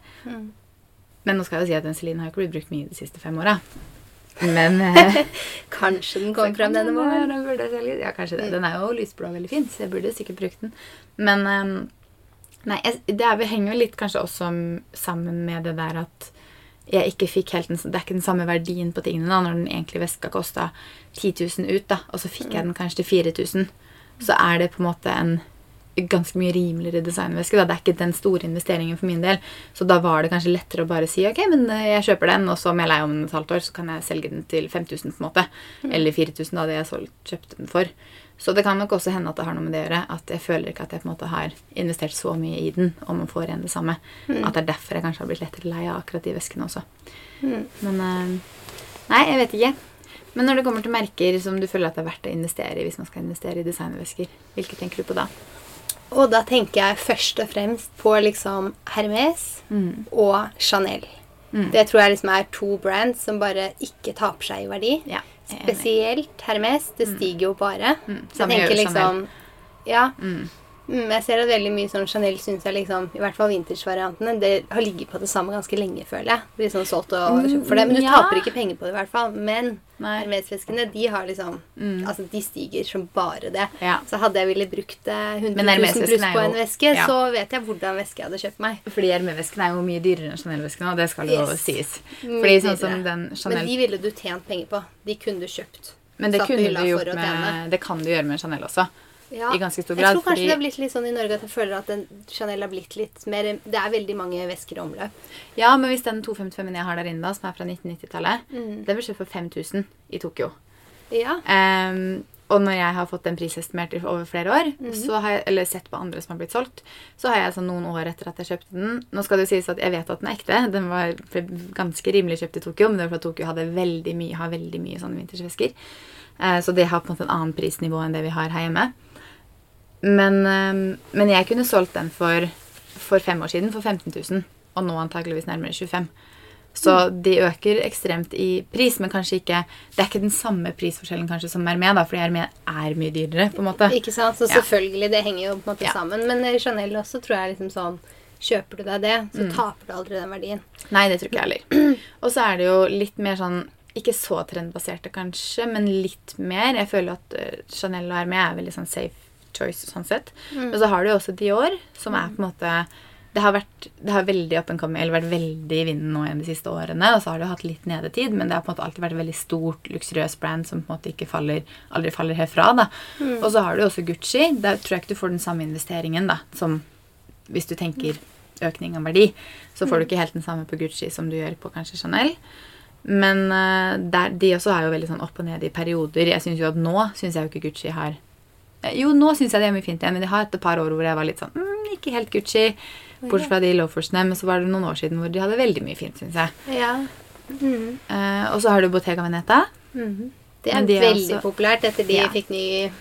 Men nå skal jeg jo si at den Celine har ikke blitt brukt mye de siste fem åra. Men eh, Kanskje den kom frem denne den, våren. Ja, kanskje det. Den er jo lysblå og veldig fin, så jeg burde sikkert brukt den. Men ehm, Nei, det er, henger jo litt kanskje også sammen med det der at jeg ikke fikk helt den, Det er ikke den samme verdien på tingene da, når den egentlig veska kosta 10 000 ut, da, og så fikk jeg den kanskje til 4000. Så er det på en måte en ganske mye rimeligere designveske. Da. Det er ikke den store investeringen for min del. Så da var det kanskje lettere å bare si ok, men eh, jeg kjøper den, og så om jeg er lei om et halvt år, så kan jeg selge den til 5000 på en måte. Eller 4000 da, det jeg solgt, kjøpte den for. Så det kan nok også hende at det har noe med det å gjøre. At jeg føler ikke at jeg på en måte har investert så mye i den, og man får igjen det samme. At det er derfor jeg kanskje har blitt lettere lei av akkurat de veskene også. Men eh, Nei, jeg vet ikke. Men når det kommer til merker som du føler at det er verdt å investere i hvis man skal investere i designervesker, hvilke tenker du på da? Og da tenker jeg først og fremst på liksom Hermes og Chanel. Det tror jeg liksom er to brands som bare ikke taper seg i verdi. Ja. Spesielt Hermes. Det stiger jo bare. Mm, Så jeg tenker liksom Ja. Mm. Mm, jeg ser at veldig mye sånn Chanel syns jeg liksom, i hvert fall vintage-variantene, det har ligget på det samme ganske lenge, føler jeg. Blir sånn solgt og kjøpt for det. Men du ja. taper ikke penger på det, i hvert fall. Men. Hermes-veskene, de har liksom Altså, de stiger som bare det. Ja. Så hadde jeg ville brukt eh, 100 000 pluss på en veske, ja. så vet jeg hvordan veske jeg hadde kjøpt meg. Fordi Hermes-vesken er jo mye dyrere enn Chanel-vesken, og det skal jo Yes. sies. Mye Fordi sånn som den Chanel Men de ville du tjent penger på. De kunne du kjøpt. Men det kunne du gjort med Det kan du gjøre med Chanel også. Ja. I ganske stor grad. Jeg tror kanskje fordi- det har blitt litt sånn i Norge at jeg føler at den, Chanel har blitt litt mer Det er veldig mange vesker i omløp. Ja, men hvis den 255-en jeg har der inne, da, som er fra 1990-tallet, Mm. den ble kjøpt for 5000 i Tokyo. Ja. Um, og når jeg har fått den prisestimert over flere år, mm så har jeg, eller sett på andre som har blitt solgt, så har jeg sånn noen år etter at jeg kjøpte den Nå skal det jo sies at jeg vet at den er ekte. Den var ganske rimelig kjøpt i Tokyo, men det var fordi Tokyo hadde veldig mye, har veldig mye sånne vintersvesker. Uh, så det har på en måte en annen prisnivå enn det vi har her hjemme. Men, eh, men jeg kunne solgt den for, for fem år siden for 15 000, og nå antakeligvis nærmere 25 Så de øker ekstremt i pris, men kanskje ikke Det er ikke den samme prisforskjellen kanskje som Hermé, da, fordi Hermé er mye dyrere, på en måte. Ikke sant? Så Ja. selvfølgelig, det henger jo på en måte Ja. sammen. Men Chanel også tror jeg liksom sånn Kjøper du deg det, så Mm. taper du aldri den verdien. Nei, det tror ikke jeg heller. Og så er det jo litt mer sånn Ikke så trendbaserte, kanskje, men litt mer. Jeg føler at eh, Chanel og Hermé er veldig sånn safe choice sånn sett. Men så har du jo også Dior, som er på en måte det har, vært, det har veldig coming, eller vært veldig i vinden nå igjen de siste årene. Og så har det hatt litt nedetid, men det har på en måte alltid vært et veldig stort, luksuriøst brand som på en måte ikke faller, aldri faller helt fra. da. Og så har du også Gucci. Der tror jeg ikke du får den samme investeringen da, som hvis du tenker økning av verdi. Så får du ikke helt den samme på Gucci som du gjør på kanskje Chanel. Men eh, der, de også er jo veldig sånn opp og ned i perioder. Jeg synes jo at Nå syns jeg jo ikke Gucci har Jo, nå syns jeg det er mye fint igjen, men jeg har hatt et par år hvor jeg var litt sånn mm, Ikke helt Gucci. Bortsett fra de loafersene. Men så var det noen år siden hvor de hadde veldig mye fint, syns jeg. Ja. Mm. Uh, og så har du Bottega Veneta. Mm. Det er de veldig også- populært etter de Ja. fikk ny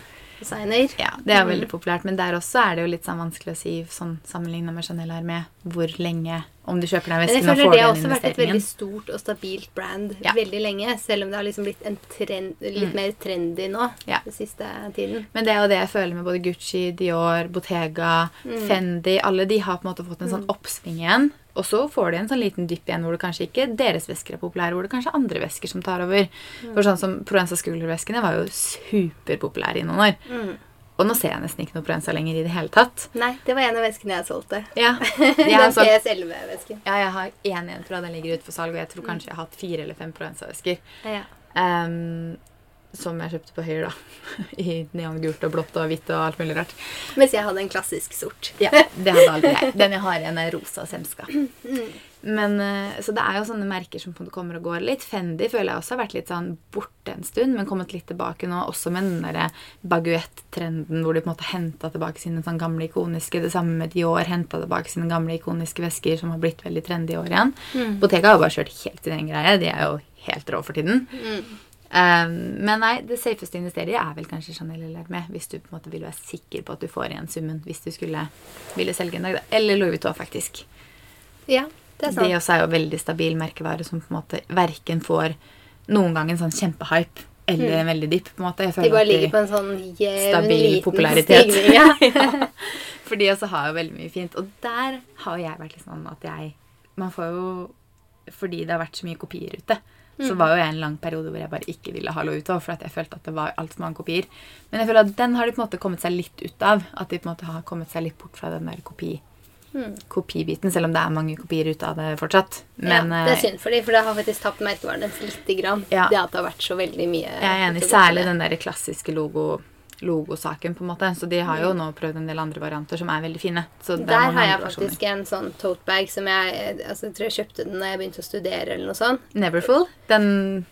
designer. Ja, det er veldig populært, men der også er det jo litt sånn vanskelig å si sånn sammenligna med Chanel Hermé hvor lenge Om du kjøper deg vesken og får det har også vært et veldig stort og stabilt brand Ja. veldig lenge. Selv om det har liksom blitt en trend, litt Mm. mer trendy nå Ja. den siste tiden. Men det er jo det jeg føler med både Gucci, Dior, Bottega, Mm. Fendi. Alle de har på en måte fått en sånn oppsving igjen. Og så får de en sånn liten dypp igjen hvor det kanskje ikke deres vesker er populære, hvor det kanskje er andre vesker som tar over. Mm. For sånn som Provenza Skulder-veskene var jo superpopulære i noen år. Mm. Og nå ser jeg nesten ikke noe Proenza lenger i det hele tatt. Nei, det var en av veskene jeg solgte. Ja, jeg Den solgt PS11-vesken. Ja, jeg har én igjen fra den ligger ute for salg, og jeg tror kanskje jeg har hatt fire eller fem Proenza-vesker. Ja. Um, som jeg kjøpte på Høyre, da. I neongult og blått og hvitt og alt mulig rart. Mens jeg hadde en klassisk sort. Ja, det hadde aldri jeg. Den jeg har igjen, er rosa semska. Men, eh, så det er jo sånne merker som kommer og går litt. Fendi føler jeg også har vært litt sånn borte en stund, men kommet litt tilbake nå. Også med den derre baguett-trenden hvor de på en måte henta tilbake sine sånn gamle ikoniske. Det samme med Dior henta tilbake sine gamle ikoniske vesker som har blitt veldig trendy i år igjen. Bottega har bare kjørt helt sin egen greie. De er jo helt rå for tiden. Um, men nei, det safeste å investere i er vel kanskje Chanel eller Hermé. Hvis du på en måte vil være sikker på at du får igjen summen hvis du skulle ville selge en dag. da. Eller Louis Vuitton, faktisk. Ja, det er De også er jo veldig stabil merkevare som på en måte verken får noen gang en sånn kjempehype eller en veldig dipp. på en måte. Jeg føler De bare ligger på en sånn jevn, stabil liten popularitet. stigning. Ja. For de også har jo veldig mye fint. Og der har jeg vært litt sånn at jeg Man får jo Fordi det har vært så mye kopier ute, Mm. så var jo jeg en lang periode hvor jeg bare ikke ville ha Louis Vuitton, for at jeg følte at det var altfor mange kopier. Men jeg føler at den har de på en måte kommet seg litt ut av. At de på en måte har kommet seg litt bort fra den der kopi, Mm. kopibiten, selv om det er mange kopier ute av det fortsatt. Men ja, det er eh, synd for dem, for det har faktisk tapt merkevaren deres lite grann. Ja. Det at det har vært så veldig mye Jeg er enig. Særlig den der klassiske logo, logosaken, på en måte. Så de har jo nå prøvd en del andre varianter som er veldig fine. Der har jeg faktisk en sånn tote bag som jeg altså, jeg tror jeg kjøpte den da jeg begynte å studere. eller noe sånt. Neverfull. Den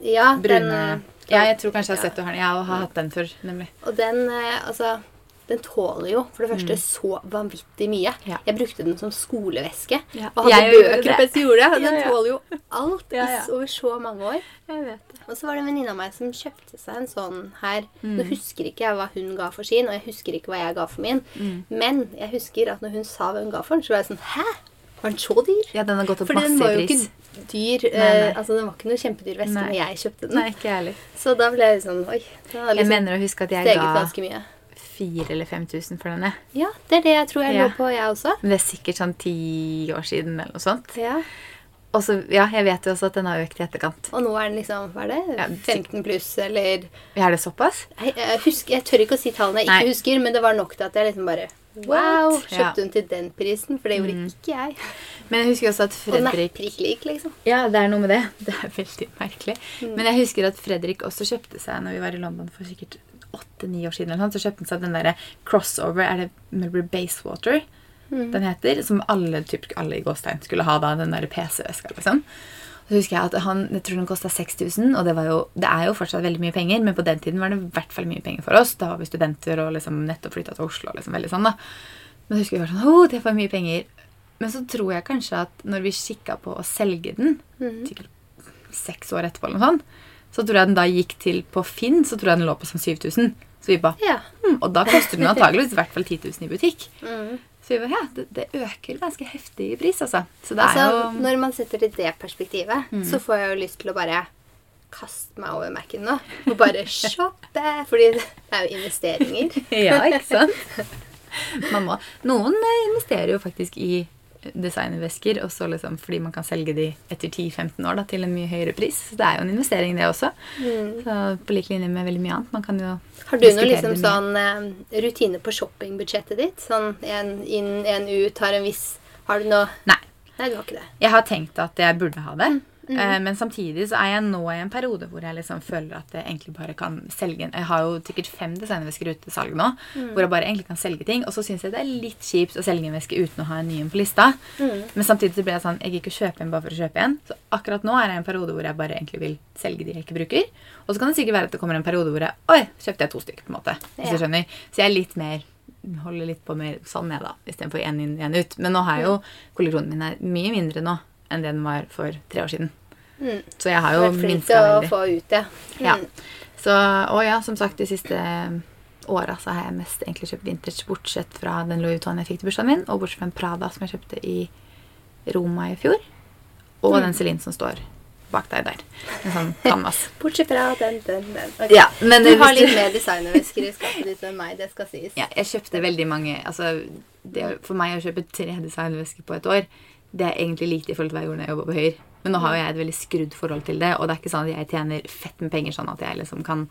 Ja, brune den, Ja, jeg tror kanskje jeg har sett du har den. Jeg har hatt den før, nemlig. Og den, eh, altså Den tåler jo for det første så vanvittig mye. Mm. Ja. Jeg brukte den som skoleveske. Ja. Og hadde bøker oppe på jeg gjorde det. og Den Ja, tåler jo alt i over så mange år. Jeg vet det. Og så var det en venninne av meg som kjøpte seg en sånn her. Mm. Nå husker ikke jeg hva hun ga for sin, og jeg husker ikke hva jeg ga for min. Mm. Men jeg husker at når hun sa hva hun ga for den, så var jeg sånn Hæ? Var den så dyr? Ja, den har gått opp Fordi den masse var i jo pris. ikke dyr. Nei, nei. eh, altså Den var ikke noe kjempedyr veske Nei. når jeg kjøpte den. Nei, ikke ærlig. Så da ble jeg sånn Oi. Da liksom Jeg mener å huske at jeg ga mye. 4000 eller 5000 for denne. Ja, det er det jeg tror jeg Ja. lå på, jeg også. Men det er sikkert sånn ti år siden eller noe sånt. Ja. Og så, ja, jeg vet jo også at den har økt i etterkant. Og nå er den liksom Hva er det? 15 pluss, eller Er det såpass? jeg, jeg, husker, jeg tør ikke å si tallene jeg ikke Nei. husker, men det var nok til at jeg liksom bare Wow! Kjøpte Ja. hun til den prisen? For det gjorde ikke jeg. Men jeg husker også at Fredrik prikk lik, liksom. Ja, det er noe med det. Det er veldig merkelig. Mm. Men jeg husker at Fredrik også kjøpte seg når vi var i London for sikkert åtte-ni år siden. eller noe, Så kjøpte han seg den derre crossover Er det Melbury Basewater Mm. den heter? Som alle, typ, alle i Gåstein skulle ha da. Den derre PC-veska, liksom. Så husker jeg at han, jeg tror den kosta 6000, og det, var jo, det er jo fortsatt veldig mye penger, men på den tiden var det i hvert fall mye penger for oss. Da var vi studenter og liksom nettopp flytta til Oslo. liksom veldig sånn da. Men jeg husker vi var sånn, oh, det var mye penger. Men så tror jeg kanskje at når vi kikka på å selge den, mm. sikkert seks år etterpå, eller noe sånt, Så tror jeg den da gikk til på Finn, så tror jeg den lå på sånn 7000. Så vi bare Ja. hm, Og da koster den antageligvis i hvert fall 10 000 i butikk. Mm. Så vi bare, ja, det, det øker ganske heftig i pris, altså. Altså, jo Mm. når man setter det i det perspektivet, så får jeg jo lyst til å bare kaste meg over Mac-en nå. Og bare shoppe. Fordi det er jo investeringer. Ja, ikke sant? Man må. Noen investerer jo faktisk i designervesker også liksom fordi man kan selge de etter 10-15 år da, til en mye høyere pris. Så det er jo en investering, det også. Så På lik linje med veldig mye annet. Man kan jo Mm. Har du noe liksom sånn eh, rutine på shoppingbudsjettet ditt? Sånn en inn, en ut, har en viss Har du noe Nei. Nei, du har ikke det. Jeg har tenkt at jeg burde ha det. Mm, Eh, Men samtidig så er jeg nå i en periode hvor jeg liksom føler at jeg egentlig bare kan selge Jeg har jo sikkert fem designvesker ute til salg nå, Mm. hvor jeg bare egentlig kan selge ting. Og så syns jeg det er litt kjipt å selge en veske uten å ha en ny en på lista. Mm. Men samtidig så blir jeg sånn Jeg gikk å kjøpe en bare for å kjøpe en. Så akkurat nå er jeg i en periode hvor jeg bare egentlig vil selge de jeg ikke bruker. Og så kan det sikkert være at det kommer en periode hvor jeg Oi, kjøpte jeg to stykker, på en måte. Hvis du skjønner. Så jeg er litt mer holder litt på mer sånn ned, da. Istedenfor én inn, én ut. Men nå har jeg jo kolleksjonen min er mye mindre nå enn det den var for tre år siden. Mm. Så jeg har jo veldig. minska til å få ut det. Ja. Mm. Så, og ja, som sagt, de siste åra så har jeg mest egentlig kjøpt vintage, bortsett fra den Louis Vuitton jeg fikk til bursdagen min, og bortsett fra en Prada som jeg kjøpte i Roma i fjor, og Mm. den Celine som står bak deg der. En sånn canvas. Bortsett fra den, den, den. Okay. Ja, men Du har litt mer designervesker i skapet ditt enn meg, det skal sies. Ja, jeg kjøpte veldig mange altså, det, For meg å kjøpe tre designvesker på et år, det er egentlig lite i forhold til hva jeg gjorde når jeg jobba på Høyre. Men nå har jo jeg et veldig skrudd forhold til det, og det er ikke sånn at jeg tjener fett med penger sånn at jeg liksom kan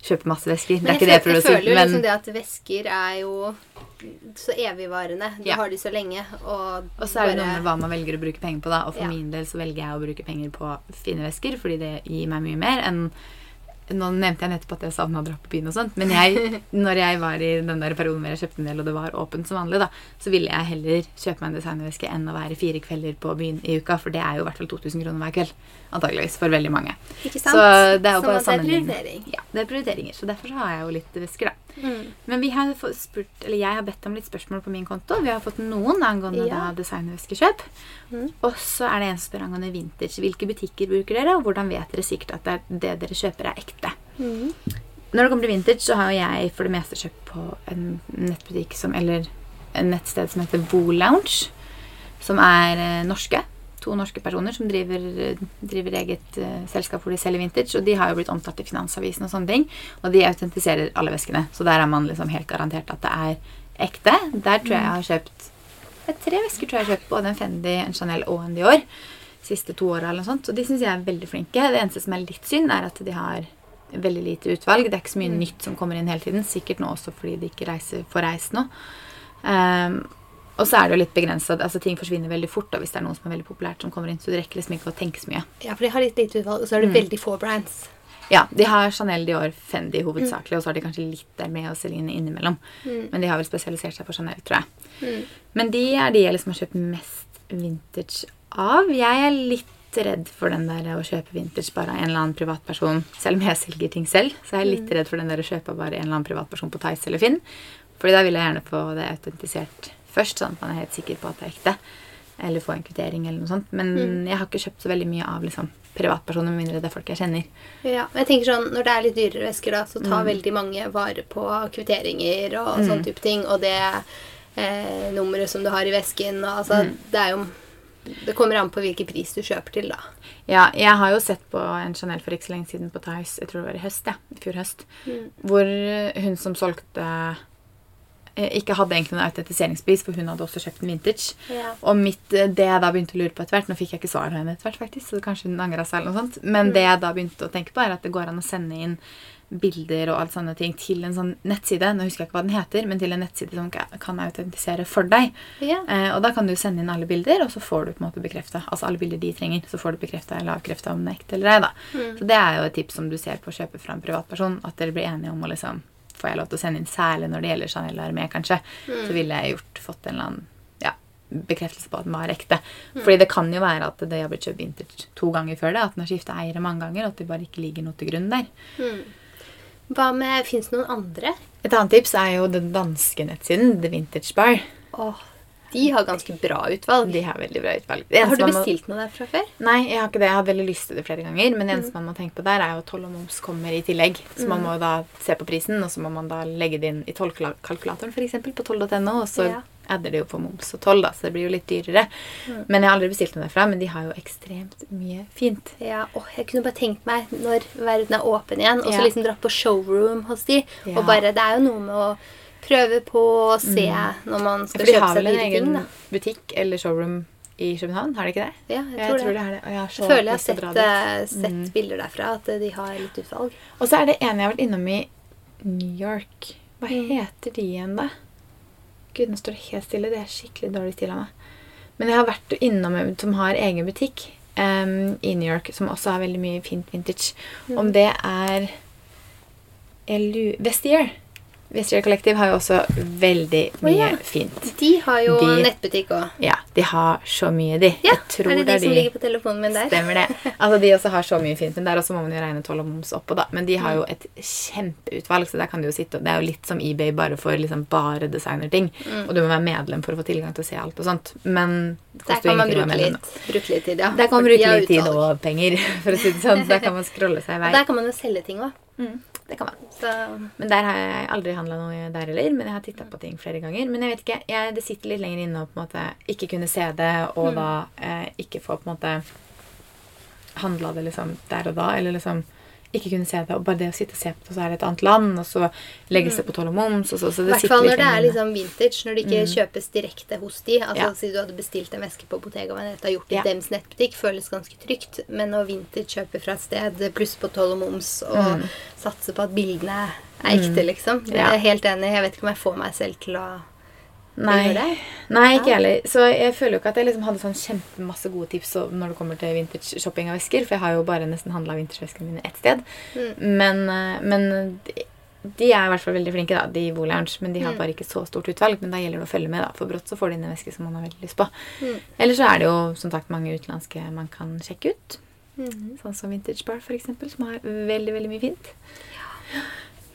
kjøpe masse vesker. Det Men er ikke det jeg, jeg prøver jeg føler jo Men liksom det at vesker er jo så evigvarende. Du Ja. har de så lenge, og Og så er det bare- noe med hva man velger å bruke penger på. da Og for Ja. min del så velger jeg å bruke penger på fine vesker, fordi det gir meg mye mer enn Nå nevnte jeg nettopp at jeg savna å dra på byen og sånt, men jeg, når jeg var i den der perioden hvor jeg kjøpte en del, og det var åpent som vanlig, da, så ville jeg heller kjøpe meg en designerveske enn å være fire kvelder på byen i uka, for det er jo i hvert fall 2000 kroner hver kveld. Antageligvis. For veldig mange. Ikke sant? Så det er jo bare sammenligning. Ja, det er prioriteringer. Så derfor så har jeg jo litt vesker, da. Mm. Men vi har spurt, eller jeg har bedt om litt spørsmål på min konto. Vi har fått noen angående Ja. da. Mm. Og så er det en som spør angående vintage. Hvilke butikker bruker dere, og hvordan vet dere sikkert at det, det dere kjøper, er ekte? Mm. Når det kommer til vintage, så har jo jeg for det meste kjøpt på en nettbutikk som Eller en nettsted som heter Woolounge. Som er eh, norske. To norske personer som driver, driver eget uh, selskap hvor de selger vintage. Og de har jo blitt omtalt i Finansavisen og sånne ting. Og de autentiserer alle veskene. Så der er man liksom helt garantert at det er ekte. Der tror jeg jeg har kjøpt Tre vesker tror jeg jeg har kjøpt. Både en Fendi, en Chanel og en Dior. Siste to åra eller noe sånt. Og de syns jeg er veldig flinke. Det eneste som er litt synd, er at de har veldig lite utvalg. Det er ikke så mye nytt som kommer inn hele tiden. Sikkert nå også fordi de ikke reiser, får reist nå. Ehm, og så er det jo litt begrensa. Altså, ting forsvinner veldig fort da, hvis det er noen som er veldig populært som kommer inn. Så du rekker liksom ikke å tenke så mye. Ja, for de har litt lite utvalg, og så er det Mm. veldig få brands. Ja, De har Chanel, Dior, Fendi hovedsakelig, og så har de kanskje litt der med og Celine innimellom. Mm. Men de har vel spesialisert seg på Chanel, tror jeg. Mm. Men de er de jeg liksom har kjøpt mest vintage av. Jeg er litt redd for den der å kjøpe vintage bare av en eller annen privatperson. Selv om jeg selger ting selv, så er jeg litt redd for den der å kjøpe bare en eller annen privatperson på Tice eller Finn. Fordi da vil jeg gjerne få det autentisert først, sånn at man er helt sikker på at det er ekte. Eller få en kvittering eller noe sånt. Men jeg har ikke kjøpt så veldig mye av liksom, privatpersoner, med mindre det er folk jeg kjenner. Ja, men jeg tenker sånn, Når det er litt dyrere vesker, da, så Mm. tar veldig mange vare på kvitteringer og sånn type ting. Og det eh, nummeret som du har i vesken og, altså, Mm. Det er jo Det kommer an på hvilken pris du kjøper til, da. Ja, jeg har jo sett på en Chanel for ikke så lenge siden på Tice, jeg tror det var i høst, ja, i fjor høst, Mm. hvor hun som solgte ikke hadde egentlig noen autentiseringsbevis, for hun hadde også kjøpt en vintage. Ja. Og mitt, eh, det jeg da begynte å lure på etter hvert Nå fikk jeg ikke svar av henne etter hvert, faktisk, så kanskje hun angra seg. eller noe sånt. Men det jeg da begynte å tenke på, er at det går an å sende inn bilder og alt sånne ting til en sånn nettside. Nå husker jeg ikke hva den heter, men til en nettside som kan autentisere for deg. Ja. Eh, og da kan du sende inn alle bilder, og så får du på en måte bekrefta altså alle bilder de trenger, så får du bekrefta eller avkrefta om det er ekte eller ei. Mm. Så det er jo et tips som du ser på å kjøpe fra en privatperson, at dere blir enige om å liksom Får jeg lov til å sende inn særlig når det gjelder Chanel Armé, kanskje, Mm. så ville jeg gjort fått en eller annen ja, bekreftelse på at den var ekte. Fordi det kan jo være at det har blitt kjøpt vintage to ganger før det, at den har skifta eiere mange ganger, og at det bare ikke ligger noe til grunn der. Mm. Hva med Fins det noen andre? Et annet tips er jo den danske nettsiden The Vintage Bar. Åh, De har ganske bra utvalg. De har veldig bra utvalg. Har du bestilt noe derfra før? Nei, jeg har ikke det. Jeg har veldig lyst til det flere ganger. Men det eneste man må tenke på der, er jo at toll og moms kommer i tillegg. Så man må da se på prisen, og så må man da legge det inn i tollkalkulatoren f.eks. på toll.no, og så Ja. adder det jo på moms og toll, da, så det blir jo litt dyrere. Men jeg har aldri bestilt noe derfra, men de har jo ekstremt mye fint. Ja, åh, Jeg kunne bare tenkt meg når verden er åpen igjen, og så Ja. liksom dra på showroom hos de. Ja. Og bare, Det er jo noe med å prøve på å se når man skal For de kjøpe har seg vel en egen ting. butikk eller showroom i København, har de ikke det? Ja, jeg tror det. er det. Og jeg har så Jeg føler jeg har sett, dit. eh, sett Mm. bilder derfra, at eh, de har litt utvalg. Og så er det en jeg har vært innom i New York. Hva Mm. heter de igjen, da? Gud, nå står det helt stille. Det er skikkelig dårlig stil av meg. Men jeg har vært innom en som har egen butikk um, i New York, som også har veldig mye fint vintage. Mm. Om det er Vestier. Vestier Collective har jo også veldig mye mye ja. fint. De har jo De- nettbutikk òg. Ja, de har så mye, de. Ja, jeg tror er det de er som ligger på telefonen min der? Stemmer det. Altså, De også har så mye fint, men der også må man jo regne toll og moms oppå. da. Men de har jo et kjempeutvalg, så der kan du jo sitte, og det er jo litt som eBay bare for liksom bare designerting. Mm. Og du må være medlem for å få tilgang til å se alt og sånt. Men det Der koster kan man bruke litt, bruke litt tid, ja. Der kan man bruke litt tid og penger, for å si det sånn. Der kan man scrolle seg i vei. Der kan man jo selge ting òg. Det kan man. Så Men der har jeg aldri handla noe der heller. Men jeg har titta på ting flere ganger. Men jeg vet ikke, jeg, det sitter litt lenger inne å på en måte ikke kunne se det, og da eh, ikke få på en måte handla det liksom der og da. Eller liksom ikke kunne se det. Og bare det å sitte og se på det, så er det et annet land, og så legges det på toll og moms, og så, så I det hvert fall når det er liksom vintage, når det ikke kjøpes direkte hos de. Altså Ja. Si du hadde bestilt en veske på Bottega Veneta og gjort det Ja. i dems nettbutikk, føles ganske trygt. Men når vintage kjøper fra et sted, pluss på toll og moms, og Mm. satser på at bildene er ekte, liksom. Det er jeg helt enig. Jeg vet ikke om jeg får meg selv til å Nei. Nei, ikke heller. Så jeg føler jo ikke at jeg liksom hadde sånn kjempemasse gode tips når det kommer til vintage shopping av vesker. For jeg har jo bare nesten handla vintageveskene mine ett sted. Mm. Men, eh, men de, er i hvert fall veldig flinke, da, de i Woolounge. Men Mm. de har bare ikke så stort utvalg. Men da gjelder det å følge med, da. For brått så får de inn en veske som man har veldig lyst på. Mm. Eller så er det jo som sagt mange utenlandske man kan sjekke ut. Mm. Sånn som Vintage Bar, for eksempel, som har veldig, veldig mye fint.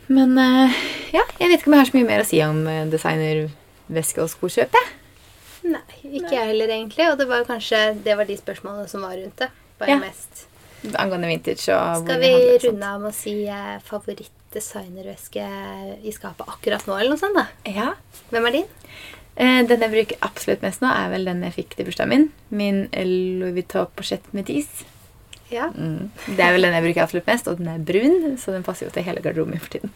Men eh, ja, jeg vet ikke om jeg har så mye mer å si om eh, designerveske og skulle kjøpe? Nei, ikke jeg heller, egentlig. Og det var kanskje det var de spørsmålene som var rundt det. Bare Ja. mest. Angående vintage og Skal vi handler runde av med å si eh, favorittdesignerveske i skapet akkurat nå, eller noe sånt? da? Ja. Hvem er din? Eh, den jeg bruker absolutt mest nå, er vel den jeg fikk til bursdagen min. Min Louis Vuitton Pochette Métis. Ja. Mm. Det er vel den jeg bruker absolutt mest, og den er brun, så den passer jo til hele garderoben for tiden.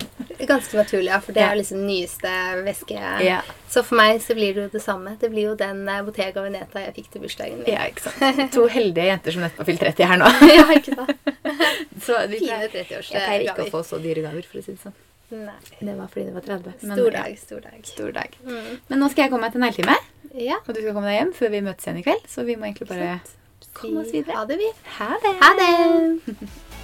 Ganske naturlig, ja, for det er jo liksom den nyeste væske. Ja. Så for meg så blir det jo det samme. Det blir jo den eh, Bottega Veneta jeg fikk til bursdagen min. Ja, ikke sant. To heldige jenter som nettopp har fylt 30 her nå. ja, ikke sant? Så vi pleier, 30-årsgaver. jeg pleier ikke å få så dyre gaver, for å si det sånn. Nei. Det var fordi det var 30. men Stor dag, stor dag. Stor dag. Mm. Men nå skal jeg komme meg til negletime, Ja. og du skal komme deg hjem før vi møtes igjen i kveld. Så vi må egentlig bare komme oss videre. Ha det, vi. Ha det. Ha det!